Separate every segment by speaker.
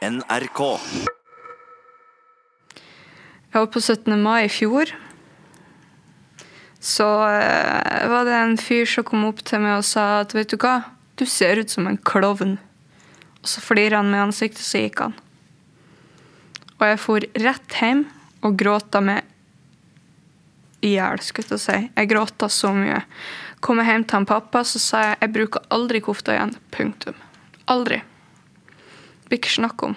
Speaker 1: NRK.
Speaker 2: Jeg var på 17. mai i fjor. Så eh, var det en fyr som kom opp til meg og sa at vet du hva, du ser ut som en klovn. Og så flirer han med ansiktet, så gikk han. Og jeg for rett hjem og gråta meg i hjel, skulle jeg si. Jeg gråta så mye. Kom jeg hjem til han pappa, så sa jeg jeg bruker aldri kofta igjen. Punktum. Aldri. Blir ikke snakk om.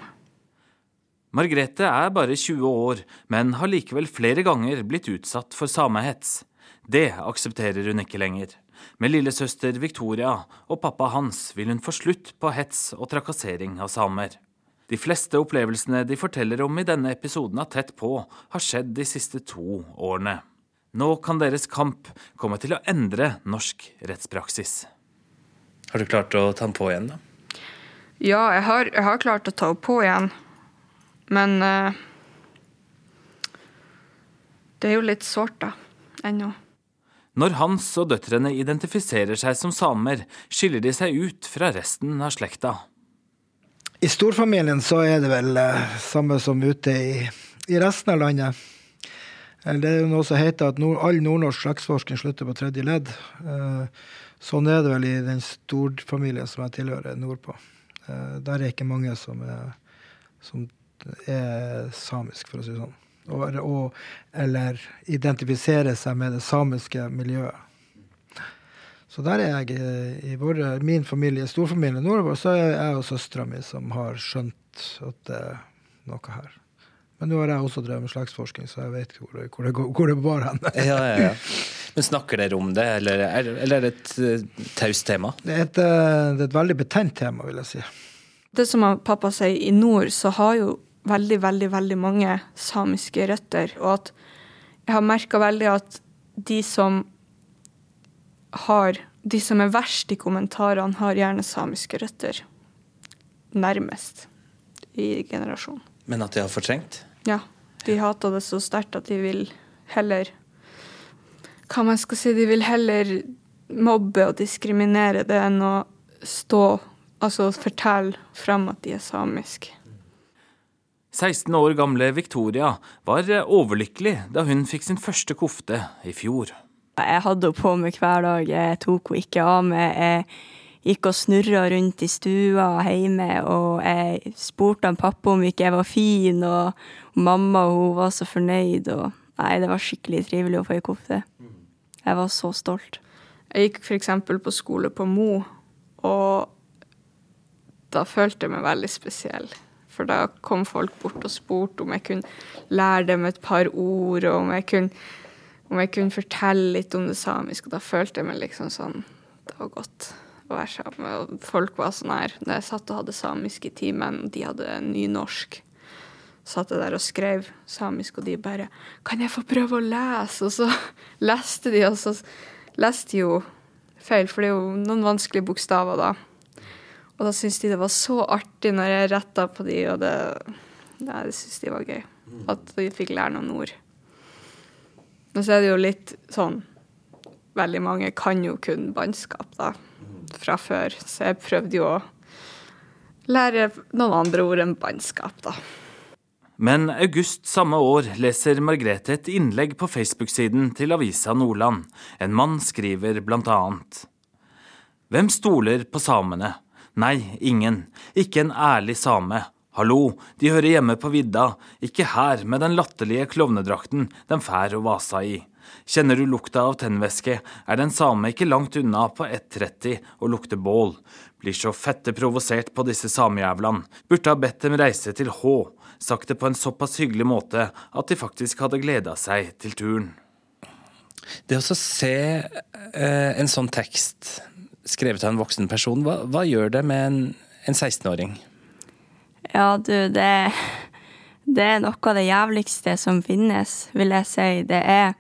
Speaker 3: Margrethe er bare 20 år, men har likevel flere ganger blitt utsatt for samehets. Det aksepterer hun ikke lenger. Med lillesøster Victoria og pappa Hans vil hun få slutt på hets og trakassering av samer. De fleste opplevelsene de forteller om i denne episoden av Tett på, har skjedd de siste to årene. Nå kan deres kamp komme til å endre norsk rettspraksis.
Speaker 4: Har du klart å ta den på igjen, da?
Speaker 2: Ja, jeg har, jeg har klart å ta henne på igjen. Men uh, det er jo litt sårt, da. Ennå.
Speaker 3: Når Hans og døtrene identifiserer seg som samer, skiller de seg ut fra resten av slekta.
Speaker 5: I storfamilien så er det vel uh, samme som ute i, i resten av landet. Eh, Det er jo noe som heter at nord, all nordnorsk slektsforskning slutter på tredje ledd. Eh, sånn er det vel i den storfamilien som jeg tilhører nordpå. Eh, der er ikke mange som er, som er samisk, for å si det sånn. Og, og, eller identifiserer seg med det samiske miljøet. Så der er jeg i vår, min familie, storfamilie nordover, så er jeg og søstera mi som har skjønt at det er noe her. Men nå har jeg også drevet med slektsforskning, så jeg vet hvor det, hvor det, går- hvor det bar hen.
Speaker 4: Ja, ja, ja. Men snakker dere om det, eller er, eller er det et uh, taust tema?
Speaker 5: Det er, et, eh, det er et veldig betent tema, vil jeg si.
Speaker 2: Det som pappa sier, i nord så har jo veldig, veldig, veldig mange samiske røtter. Og at jeg har merka veldig at de som har De som er verst i kommentarene, har gjerne samiske røtter. Nærmest i generasjonen.
Speaker 4: Men at de har fortrengt?
Speaker 2: Ja. De hater det så sterkt at de vil heller Hva man skal si, de vil heller mobbe og diskriminere det enn å stå Altså fortelle fram at de er samiske.
Speaker 3: 16 år gamle Victoria var overlykkelig da hun fikk sin første kofte i fjor.
Speaker 6: Jeg hadde henne på meg hver dag. Jeg tok henne ikke av meg. Jeg gikk og snurra rundt i stua hjemme, og jeg spurte han pappa om ikke jeg var fin, og mamma hun var så fornøyd. Og nei, det var skikkelig trivelig å få ei kofte. Jeg var så stolt.
Speaker 2: Jeg gikk f.eks. på skole på Mo, og da følte jeg meg veldig spesiell. For da kom folk bort og spurte om jeg kunne lære dem et par ord, og om jeg kunne, om jeg kunne fortelle litt om det samiske. Og da følte jeg meg liksom sånn Det var godt å være sammen. Og folk var sånn her Da jeg satt og hadde samisk i timen, de hadde nynorsk, satt jeg der og skrev samisk, og de bare 'Kan jeg få prøve å lese?' Og så leste de, og så leste de jo feil, for det er jo noen vanskelige bokstaver da. Og da syntes de det var så artig når jeg retta på de, og det Nei, det syntes de var gøy. At de fikk lære noen ord. Men så er det jo litt sånn Veldig mange kan jo kun bannskap, da, fra før. Så jeg prøvde jo å lære noen andre ord enn bannskap, da.
Speaker 3: Men august samme år leser Margrethe et innlegg på Facebook-siden til Avisa Nordland. En mann skriver blant annet Hvem stoler på samene? Nei, ingen. Ikke en ærlig same. Hallo, de hører hjemme på vidda, ikke her med den latterlige klovnedrakten de fær og vasa i. Kjenner du lukta av tennvæske, er den same ikke langt unna på 1.30 og lukter bål. Blir så fette provosert på disse samejævlene. Burde ha bedt dem reise til H. Sagt det på en såpass hyggelig måte at de faktisk hadde gleda seg til turen.
Speaker 4: Det å se eh, en sånn tekst skrevet av en voksen person, hva, hva gjør det med en, en 16-åring?
Speaker 6: Ja, du, det, det er noe av det jævligste som finnes, vil jeg si. Det er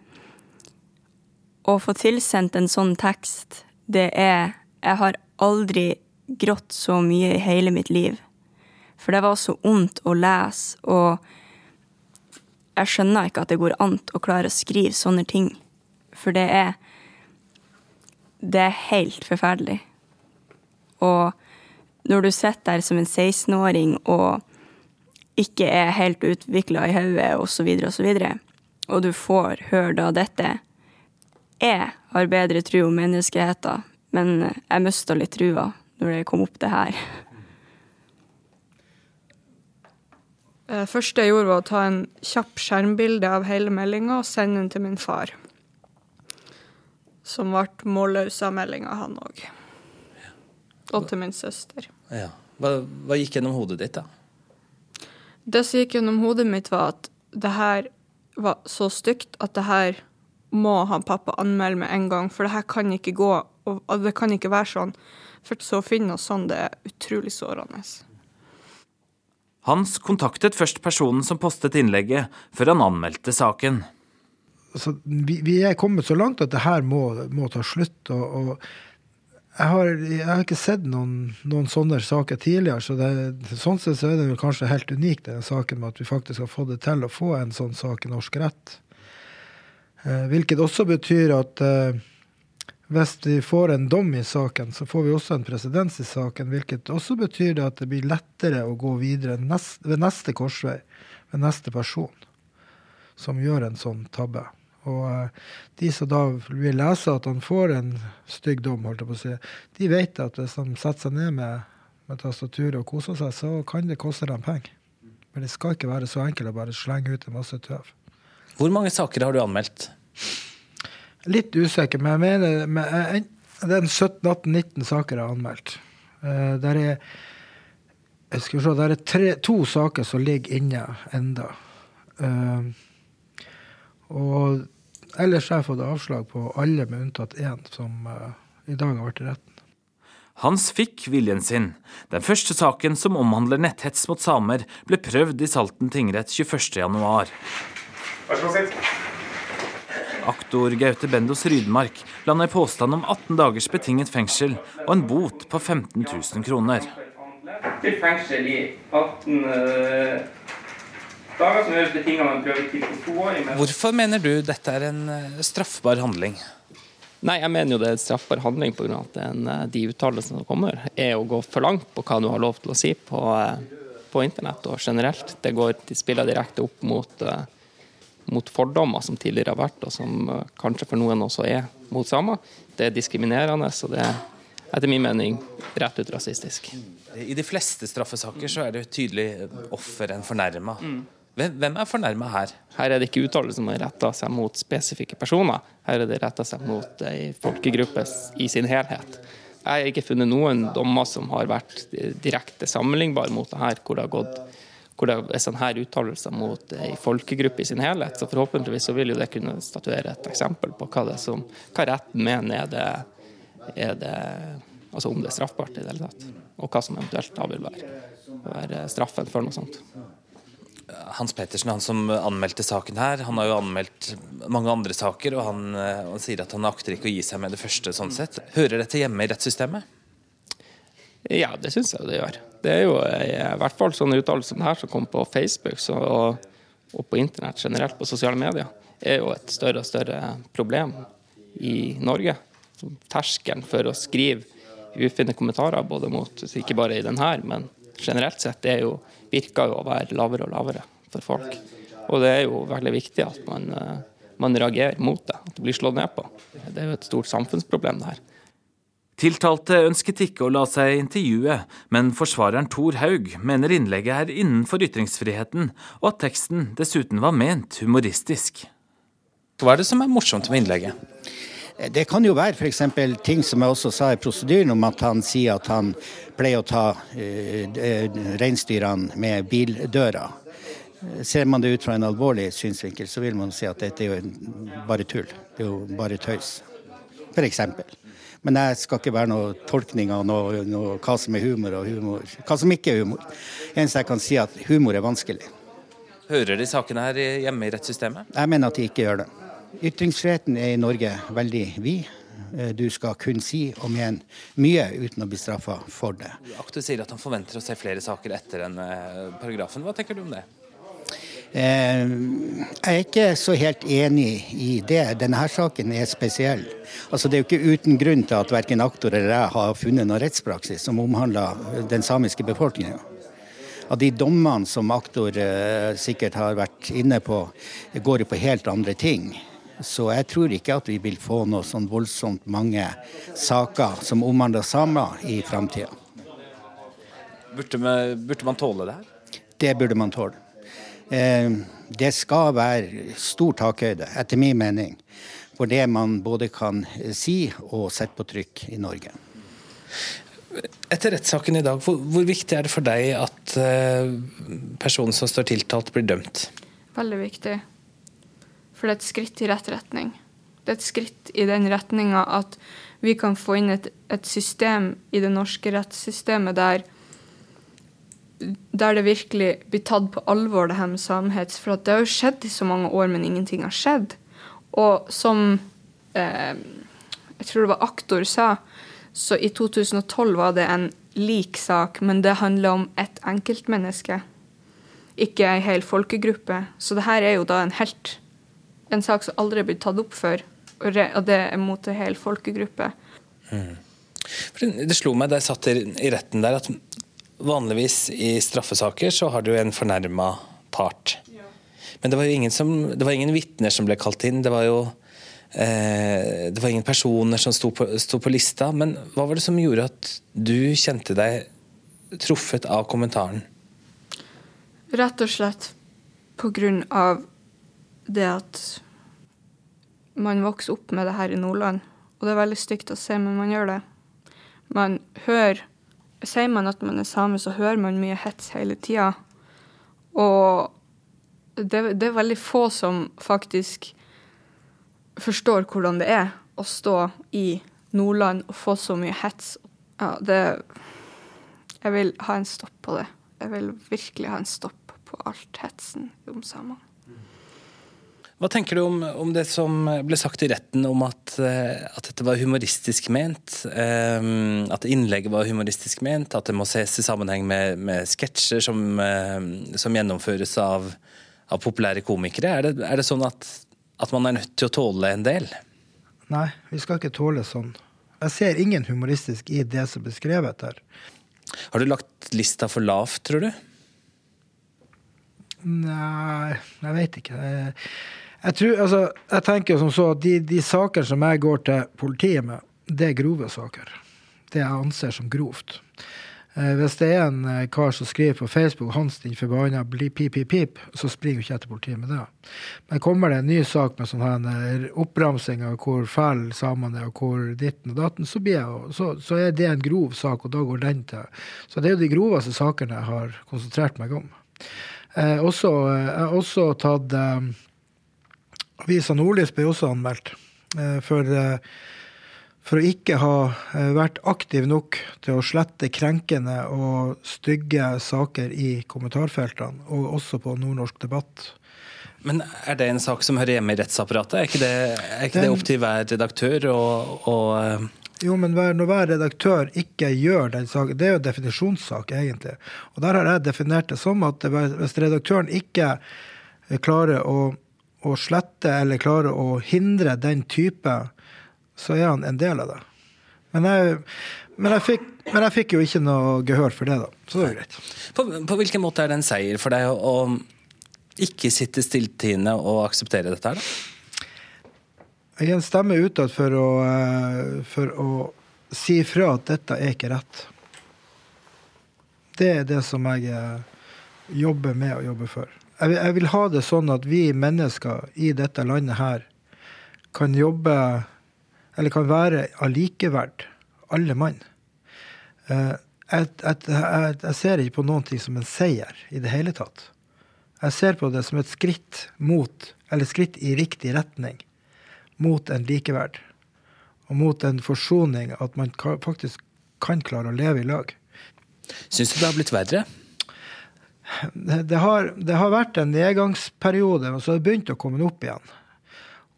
Speaker 6: å få tilsendt en sånn tekst. Det er Jeg har aldri grått så mye i hele mitt liv. For det var så vondt å lese, og jeg skjønner ikke at det går an å klare å skrive sånne ting. For det er Det er helt forferdelig. Og når du sitter der som en 16-åring og ikke er helt utvikla i hodet, osv., osv., og du får høre da dette Jeg har bedre tro om menneskeheten, men jeg mista litt trua når det kom opp det her.
Speaker 2: Det eh, første jeg gjorde, var å ta en kjapp skjermbilde av hele meldinga og sende den til min far. Som ble målløs av meldinga, han òg. Og til min søster.
Speaker 4: Ja. Hva, hva, gikk gjennom hodet ditt, da?
Speaker 2: Det som gikk gjennom hodet mitt, var at det her var så stygt at det her må han pappa anmelde med en gang, for det her kan ikke gå, og det kan ikke være sånn. For så å finne noe sånn, det er utrolig sårende.
Speaker 3: Hans kontaktet først personen som postet innlegget, før han anmeldte saken.
Speaker 5: Altså, vi, vi, er kommet så langt at det her må, må ta slutt. og, og jeg, har, jeg har, ikke sett noen, noen sånne saker tidligere, så det, sånn sett så er det kanskje helt unikt denne saken med at vi faktisk har fått det til å få en sånn sak i norsk rett. Eh, hvilket også betyr at eh, hvis vi får en dom i saken, så får vi også en presedens i saken, hvilket også betyr at det blir lettere å gå videre nest, ved neste korsvei, ved neste person som gjør en sånn tabbe. Og uh, de som da vil lese at han får en stygg dom, holdt jeg på å si, de vet at hvis de setter seg ned med, med tastaturet og koser seg, så kan det koste dem penger. Men det skal ikke være så enkelt å bare slenge ut en masse tøv.
Speaker 4: Hvor mange saker har du anmeldt?
Speaker 5: Litt usikker, men jeg mener men, det er 17-18-19 saker jeg har anmeldt. Uh, der er jeg skal se, der er tre, to saker som ligger inne enda. Uh, og ellers har jeg fått avslag på alle med unntatt én som uh, i dag har vært i retten.
Speaker 3: Hans fikk viljen sin. Den første saken som omhandler netthets mot samer, ble prøvd i Salten tingrett 21.1. Vær så god, sitt. Aktor Gaute Bendos Rydmark landa i påstand om 18 dagers betinget fengsel og en bot på 15 000 kroner.
Speaker 1: Til fengsel i 18 uh, dager, som gjøres betinget med en prøvetid på to år.
Speaker 4: Hvorfor mener du dette er en uh, straffbar handling?
Speaker 1: Nei, jeg mener jo det er en straffbar handling pga. at den, uh, de uttalelsene som kommer, er å gå for langt på hva du har lov til å si på, på internett og generelt. Det går, de spiller direkte opp mot mot fordommer som tidligere har vært, og som eh, kanskje for noen også er mot samer. Det er diskriminerende, og det er etter min mening rett ut rasistisk.
Speaker 4: I de fleste straffesaker så er det tydelig offer enn fornærma. Mm. Hvem er fornærma her?
Speaker 1: Her er det ikke uttalelser som er retta seg mot spesifikke personer. Her er det retta seg mot ei folkegruppe i sin helhet. Jeg har ikke funnet noen dommer som har vært direkte sammenlignbare mot det her, hvor det har gått hvor det er sånne her uttalelser mot ei folkegruppe i sin helhet. Så forhåpentligvis så vil jo det kunne statuere et eksempel på hva, det som, hva retten mener er det, er det Altså om det er straffbart i det hele tatt. Og hva som eventuelt da vil være, være straffen for noe sånt.
Speaker 4: Hans Pettersen, han som anmeldte saken her, han har jo anmeldt mange andre saker, og han, han sier at han akter ikke å gi seg med det første. sånn sett. Hører dette hjemme i rettssystemet?
Speaker 1: Ja, det syns jeg det gjør. Det er jo i hvert fall sånne uttalelser som det her som kommer på Facebook så, og, og, på internett generelt, på sosiale medier, er jo et større og større problem i Norge. Terskelen for å skrive ufine kommentarer, både mot, ikke bare i den her, men generelt sett, det jo, virker jo å være lavere og lavere for folk. Og det er jo veldig viktig at man, eh, man reagerer mot det, at det blir slått ned på. Det er jo et stort samfunnsproblem, det her.
Speaker 3: Tiltalte ønsket ikke å la seg intervjue, men forsvareren Thor Haug mener innlegget er innenfor ytringsfriheten, og at teksten dessuten var ment humoristisk.
Speaker 4: Hva er det som er morsomt med innlegget?
Speaker 7: Det kan jo være f.eks. ting som jeg også sa i prosedyren, om at han sier at han pleier å ta uh, reinsdyrene med bildøra. Ser man det ut fra en alvorlig synsvinkel, så vil man si at dette er jo bare tull. Det er jo bare tøys. F.eks. Men jeg skal ikke være noe tolkning av noe, noe, hva som er humor og humor. hva som ikke er humor. Eneste jeg kan si at humor er vanskelig.
Speaker 4: Hører de sakene her hjemme i rettssystemet?
Speaker 7: Jeg mener at de ikke gjør det. Ytringsfriheten er i Norge veldig vid. Eh, du skal kun si og mene mye uten å bli straffa for det.
Speaker 4: Aktu sier at han forventer å se flere saker etter den eh, paragrafen. Hva tenker du om det?
Speaker 7: Eh, jeg er ikke så helt enig i det. Denne saken er spesiell. Altså, det er jo ikke uten grunn til at verken aktor eller jeg har funnet noen rettspraksis som omhandler den samiske befolkninga. av de dommene som aktor eh, sikkert har vært inne på, går jo på helt andre ting. Så jeg tror ikke at vi vil få noe sånn voldsomt mange saker som omhandler samer i framtida.
Speaker 4: Burde, burde, man tåle det her?
Speaker 7: Det burde man tåle. Eh, det skal være stor takhøyde, etter min mening, for det man både kan si og sette på trykk i Norge.
Speaker 4: Etter rettssaken i dag, hvor, hvor, viktig er det for deg at uh, personen som står tiltalt, blir dømt?
Speaker 2: Veldig viktig. For det er et skritt i rett retning. Det er et skritt i den retninga at vi kan få inn et, et, system i det norske rettssystemet der, der det virkelig blir tatt på alvor, det her med samhet, For det har jo skjedd i så mange år, men ingenting har skjedd. Og som eh, jeg tror det var aktor sa, så i 2012 var det en lik sak, men det handler om ett enkeltmenneske, ikke ei hel folkegruppe. Så det her er jo da en helt En sak som aldri er blitt tatt opp før, og det er mot ei hel folkegruppe. Mm.
Speaker 4: Det slo meg da jeg satt i retten der, at vanligvis i straffesaker så har du en fornærma part. Men det var jo ingen, som, det var ingen vitner som ble kalt inn. Det var jo Eh, det var ingen personer som sto på, sto på, lista. Men hva var det som gjorde at du kjente deg truffet av kommentaren?
Speaker 2: Rett og slett på grunn av det at man vokser opp med det her i Nordland. Og det er veldig stygt å se, men man gjør det. Man hører Sier man at man er same, så hører man mye hets hele tida. Og det, det er veldig få som faktisk forstår hvordan det er å stå i Nordland og få så mye hets. Ja, det Jeg vil ha en stopp på det. Jeg vil virkelig ha en stopp på alt hetsen om samene.
Speaker 4: Hva tenker du om, om, det som ble sagt i retten om at, eh, at dette var humoristisk ment? Um, at innlegget var humoristisk ment? At det må ses i sammenheng med, med sketsjer som, um, som, gjennomføres av, av populære komikere? Er det, er det sånn at at man er nødt til å tåle en del?
Speaker 5: Nei, vi skal ikke tåle sånn. Jeg ser ingen humoristisk i det som er beskrevet her.
Speaker 4: Har du lagt lista for lavt, tror du?
Speaker 5: Nei, jeg vet ikke. Jeg, jeg, tror, altså, jeg tenker som så at de, de saker som jeg går til politiet med, det er grove saker. Det jeg anser som grovt. Eh, hvis det er en eh, kar som skriver på Facebook 'Hans, din forbanna pip, pip, pip', så springer jo ikke etter politiet med det. Men kommer det en ny sak med sånn her oppramsing av hvor fæle samene er, og hvor ditten og datten, så, jeg, så, så, er det en grov sak, og da går den til. Så det er jo de groveste sakene jeg har konsentrert meg om. Eh, også, jeg har også tatt eh, Avisa Nordlys ble også anmeldt. Eh, for eh, for å ikke ha eh, vært aktiv nok til å slette krenkende og stygge saker i kommentarfeltene, og også på nordnorsk debatt.
Speaker 4: Men er det en sak som hører hjemme i rettsapparatet? Er ikke det, er ikke Den, det opp til hver redaktør å, å
Speaker 5: jo, men når hver redaktør ikke gjør den saken Det er jo en definisjonssak, egentlig. Og der har jeg definert det som at hvis redaktøren ikke klarer å, å slette eller klare å hindre den type så er han en del av det. Men jeg, men jeg, fikk, men jeg fikk, jo ikke noe gehør for det, da. Så det er greit.
Speaker 4: På, på hvilken måte er det en seier for deg å, å ikke sitte stilltiende og akseptere dette her, da?
Speaker 5: Jeg er en stemme utad for, for å si ifra at dette er ikke rett. Det er det som jeg eh, jobber med og jobber for. Jeg vil, ha det sånn at vi mennesker i dette landet her kan jobbe eller kan være allikeverd, alle mann. Eh, jeg, jeg, jeg, ser ikke på noen ting som en seier i det hele tatt. Jeg ser på det som et skritt mot, eller skritt i riktig retning, mot en likeverd. Og mot en forsoning, at man faktisk kan klare å leve i lag.
Speaker 4: Syns du det har blitt verre?
Speaker 5: Det, har, det har, vært en nedgangsperiode, og så har det begynt å komme opp igjen.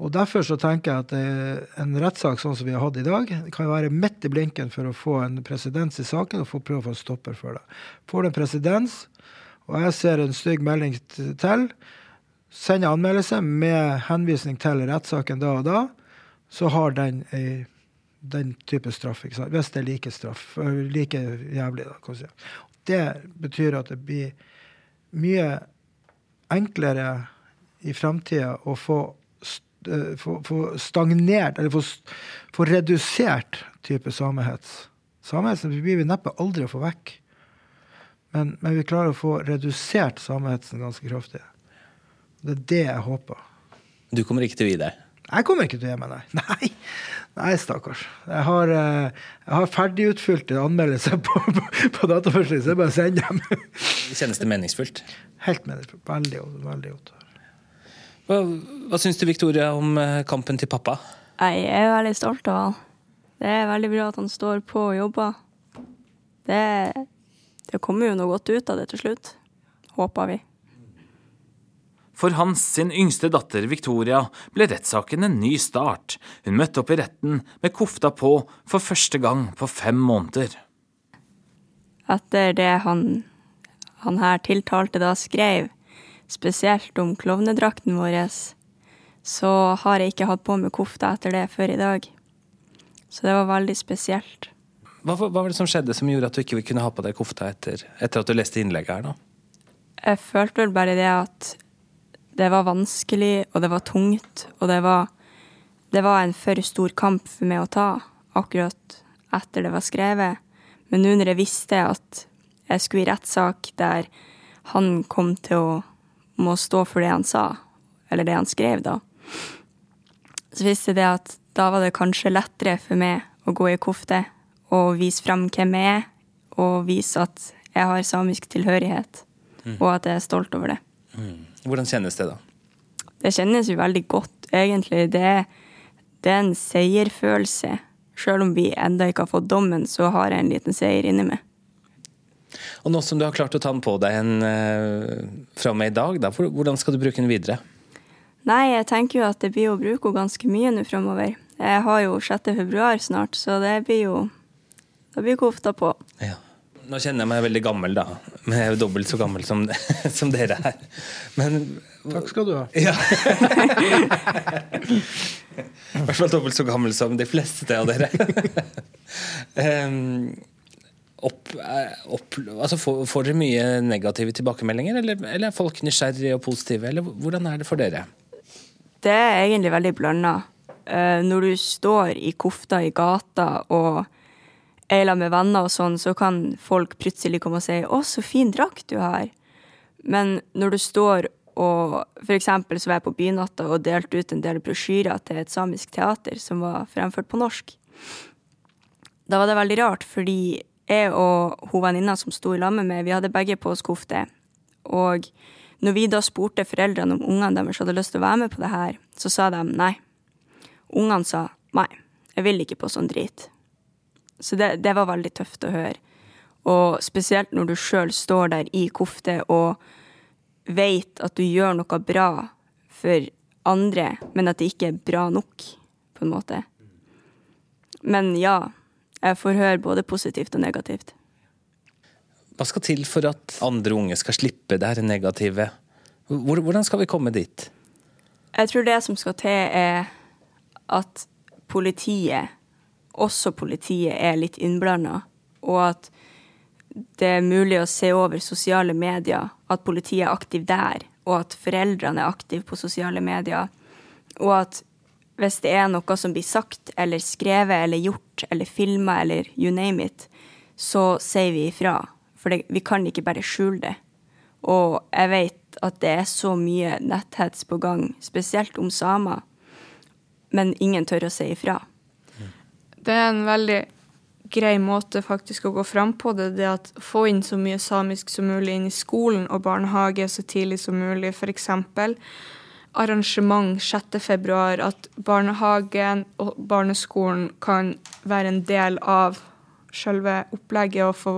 Speaker 5: Og Derfor så tenker jeg at en rettssak sånn som vi har hatt i dag, kan være midt i blinken for å få en presedens i saken og få prøve å få en stopper for det. Får du en presedens, og jeg ser en stygg melding til, sender anmeldelse med henvisning til rettssaken da og da, så har den ei den type straff. Hvis det er like straff. Like jævlig, da. kan si. det betyr at det blir mye enklere i framtida å få, få, få stagnert, eller få, få redusert type samehets. Samehetsen blir vi neppe aldri å få vekk. Men, men vi klarer å få redusert samehetsen ganske kraftig. Det er det jeg håper.
Speaker 4: Du kommer ikke til å gi deg?
Speaker 5: Jeg kommer ikke til å gi meg, nei. Nei, nei stakkars. Jeg har, eh, jeg har ferdigutfylte anmeldelser på, på, på dataførselen, så jeg bare sender dem.
Speaker 4: Kjennes det meningsfullt?
Speaker 5: Helt meningsfullt. Veldig, veldig godt.
Speaker 4: Hva, hva syns du, Victoria, om eh, kampen til pappa?
Speaker 6: Jeg er veldig stolt av han. Det er veldig bra at han står på og jobber. Det, det kommer jo noe godt ut av det til slutt. Håper vi.
Speaker 3: For Hans sin yngste datter Victoria ble rettssaken en ny start. Hun møtte opp i retten med kofta på for første gang på fem måneder.
Speaker 6: Etter det han, han her tiltalte da skrev, spesielt om klovnedrakten vår, så har jeg ikke hatt på meg kofta etter det før i dag. Så det var veldig spesielt.
Speaker 4: Hva, hva var det som skjedde som gjorde at du ikke kunne ha på deg kofta etter, etter at du leste innlegget her da?
Speaker 6: Jeg følte vel bare det at det var vanskelig, og det var tungt, og det var, det var en for stor kamp for meg å ta akkurat etter det var skrevet. Men nå når jeg visste at jeg skulle i rettssak der han kom til å må stå for det han sa, eller det han skrev, da, så visste jeg det at da var det kanskje lettere for meg å gå i kofte og vise fram hvem jeg er, og vise at jeg har samisk tilhørighet, og at jeg er stolt over det.
Speaker 4: Hvordan kjennes det, da?
Speaker 6: Det kjennes jo veldig godt, egentlig. Det, det er en seierfølelse. Selv om vi enda ikke har fått dommen, så har jeg en liten seier inni meg.
Speaker 4: Og nå som du har klart å ta den på deg en, eh, fra og med i dag, da, hvor- hvordan skal du bruke den videre?
Speaker 6: Nei, jeg tenker jo at det blir å bruke henne ganske mye nå framover. Jeg har jo 6. februar snart, så det blir jo Da blir kofta på.
Speaker 4: Ja. Nå kjenner jeg meg veldig gammel, da. Men jeg er jo dobbelt så gammel som, som dere er. Men
Speaker 5: Takk skal du ha.
Speaker 4: Ja. I hvert fall dobbelt så gammel som de fleste av dere. um, opp, eh, opp, altså får, får dere mye negative tilbakemeldinger, eller, eller er folk nysgjerrige og positive? Eller hvordan er det for dere?
Speaker 6: Det er egentlig veldig blanda. Uh, når du står i kofta i gata og er sammen med venner og sånn, så kan folk plutselig komme og si 'Å, så fin drakt du har'. Men når du står og For eksempel så var jeg på Bynatta og delte ut en del brosjyrer til et samisk teater som var fremført på norsk. Da var det veldig rart, fordi jeg og hun venninna som sto i lag med meg, vi hadde begge på oss kofte. Og når vi da spurte foreldrene om ungene deres hadde lyst til å være med på det her, så sa de nei. Ungene sa nei, jeg vil ikke på sånn drit. Så det, det var veldig tøft å høre. Og spesielt når du sjøl står der i kofte og veit at du gjør noe bra for andre, men at det ikke er bra nok, på en måte. Men ja, jeg får høre både positivt og negativt.
Speaker 4: Hva skal til for at andre unge skal slippe det her negative? Hvordan skal vi komme dit?
Speaker 6: Jeg tror det som skal til, er at politiet, også politiet, er litt innblanda. Og at det er mulig å se over sosiale medier, at politiet er aktiv der. Og at foreldrene er aktive på sosiale medier. Og at hvis det er noe som blir sagt eller skrevet eller gjort eller filma eller you name it, så sier vi ifra. For det, vi kan ikke bare skjule det. Og jeg vet at det er så mye netthets på gang, spesielt om samer, men ingen tør å si ifra.
Speaker 2: Det er en veldig grei måte faktisk å gå fram på det, det at få inn så mye samisk som mulig inn i skolen og barnehage så tidlig som mulig. F.eks. arrangement 6. februar, at barnehagen og barneskolen kan være en del av selve opplegget og få,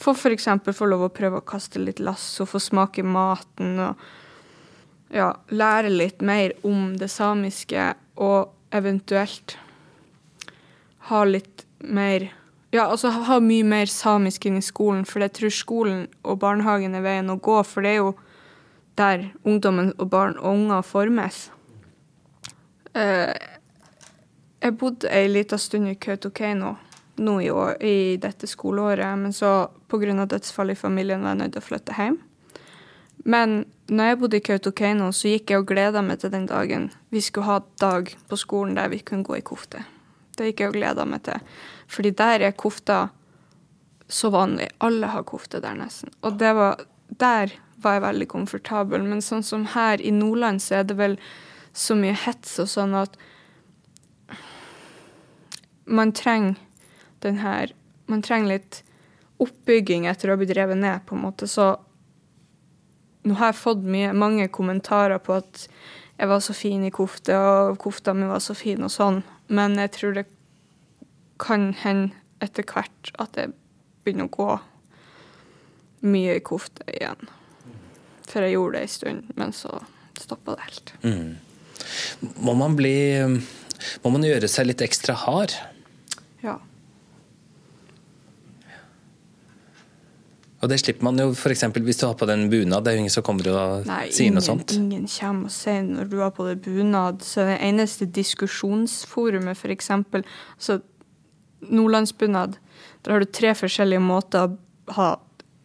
Speaker 2: få f.eks. få lov å prøve å kaste litt lasso, få smake maten og ja, lære litt mer om det samiske og eventuelt ha litt mer Ja, altså ha mye mer samisk inn i skolen, for jeg tror skolen og barnehagen er veien å gå, for det er jo der ungdommen og barn og unger formes. Uh, jeg bodde ei lita stund i Kautokeino nå i, år, i dette skoleåret, men så pga. dødsfall i familien var jeg nødt til å flytte hjem. Men når jeg bodde i Kautokeino, så gikk jeg og gleda meg til den dagen vi skulle ha dag på skolen der vi kunne gå i kofte. Det gikk jeg og gleda meg til. Fordi der er kofta så vanlig. Alle har kofte der, nesten. Og det var, der var jeg veldig komfortabel. Men sånn som her i Nordland, så er det vel så mye hets og sånn at man trenger den her Man trenger litt oppbygging etter å ha blitt revet ned, på en måte. Så nå har jeg fått mye, mange kommentarer på at jeg var så fin i kofte, og kofta mi var så fin og sånn. Men jeg tror det kan hende etter hvert at jeg begynner å gå mye i kofte igjen. For jeg gjorde det en stund, men så stoppa det helt.
Speaker 4: Mm. Må man bli Må man gjøre seg litt ekstra hard?
Speaker 2: Ja.
Speaker 4: Og det slipper man jo f.eks. hvis du har på deg en bunad. Det er jo ingen som kommer og
Speaker 2: Nei,
Speaker 4: sier
Speaker 2: ingen,
Speaker 4: noe sånt.
Speaker 2: ingen kommer og sier når du har på deg bunad. Så det eneste diskusjonsforumet, f.eks. Altså, nordlandsbunad, der har du tre forskjellige måter å ha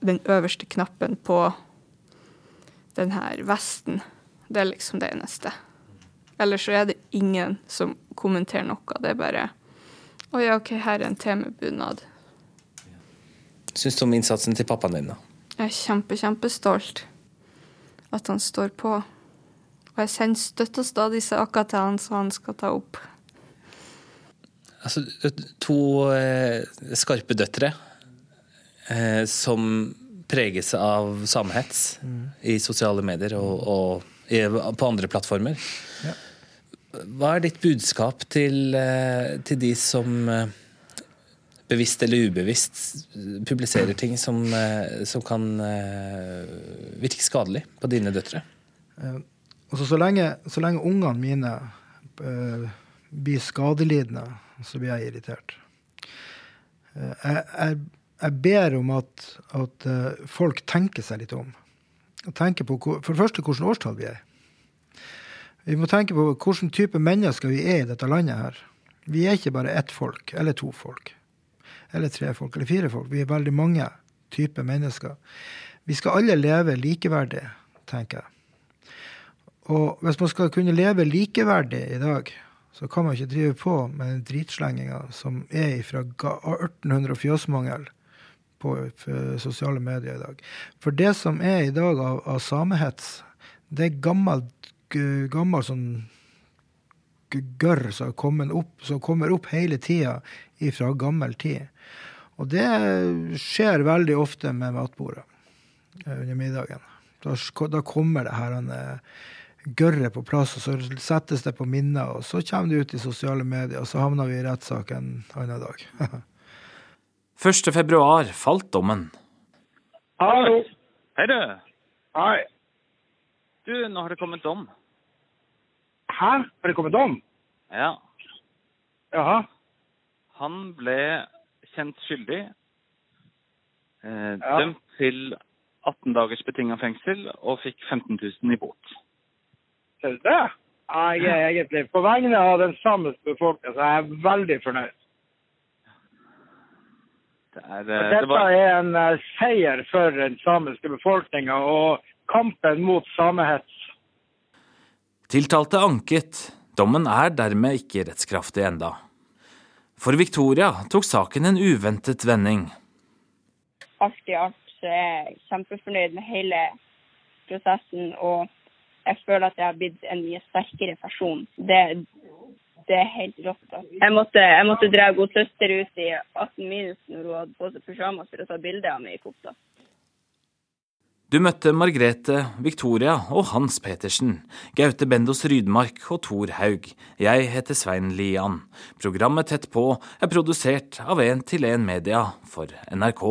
Speaker 2: den øverste knappen på den her vesten. Det er liksom det eneste. Ellers så er det ingen som kommenterer noe. Det er bare Å ja, OK, her er en te med bunad.
Speaker 4: Syns du om innsatsen til pappaen din, da?
Speaker 2: Jeg er kjempe, kjempestolt at han står på. Og jeg sender støtt og stadig saker til han som han skal ta opp.
Speaker 4: Altså, to eh, skarpe døtre eh, som preges av samehets i sosiale medier og, og i, på andre plattformer. Hva er ditt budskap til, eh, til de som eh, bevisst eller ubevisst publiserer ting som, eh, som kan eh, virke skadelig på dine døtre?
Speaker 5: Altså, så lenge, så lenge ungene mine eh, blir skadelidende, så blir jeg irritert. Eh, jeg, jeg, jeg ber om at, at eh, folk tenker seg litt om. På, for det første hvilket årstall vi er. Vi må tenke på hvilken type mennesker vi er i dette landet her. Vi er ikke bare ett folk, eller to folk, eller tre folk, eller fire folk. Vi er veldig mange typer mennesker. Vi skal alle leve likeverdig, tenker jeg. Og hvis man skal kunne leve likeverdig i dag, så kan man ikke drive på med den dritslenginga som er fra 1800 og fjøsmangel på sosiale medier i dag. For det som er i dag av, av samehets, det er gammel, gammel sånn gørr som, som kommer opp hele tida fra gammel tid. Og det skjer veldig ofte med matbordet eh, under middagen. Da, da kommer det her en gørret på plass, og så settes det på minner, og så kommer det ut i sosiale medier, og så havner vi i rettssak en annen dag.
Speaker 3: 1. februar falt dommen.
Speaker 8: Hallo.
Speaker 9: Hei, du.
Speaker 8: Hei.
Speaker 9: Du, nå har det kommet dom.
Speaker 8: Hæ? Har det kommet dom?
Speaker 9: Ja.
Speaker 8: Jaha.
Speaker 9: Han ble kjent skyldig. Eh,
Speaker 8: Ja.
Speaker 9: Dømt til 18 dagers betinga fengsel og fikk 15 000 i bot.
Speaker 8: Ser du det? Jeg er egentlig, på vegne av den samiske befolkningen, så er jeg veldig fornøyd.
Speaker 9: Det er, eh, det
Speaker 8: dette
Speaker 9: var,
Speaker 8: er en uh, seier for den samiske befolkninga og kampen mot samehets.
Speaker 3: Tiltalte anket. Dommen er dermed ikke rettskraftig enda. For Victoria tok saken en uventet vending.
Speaker 10: alt i alt så er jeg kjempefornøyd med hele prosessen. Og jeg føler at jeg har blitt en mye sterkere person. Det, det er helt rått. Jeg måtte, jeg måtte dra god søster ut i 18 minus når hun hadde på seg pysjamas for å ta bilde av meg i kofta.
Speaker 3: Du møtte Margrethe, Victoria og Hans Petersen, Gaute Bendos Rydmark og Thor Haug. Jeg heter Svein Lian. Programmet Tett på er produsert av 1 til 1 Media for NRK.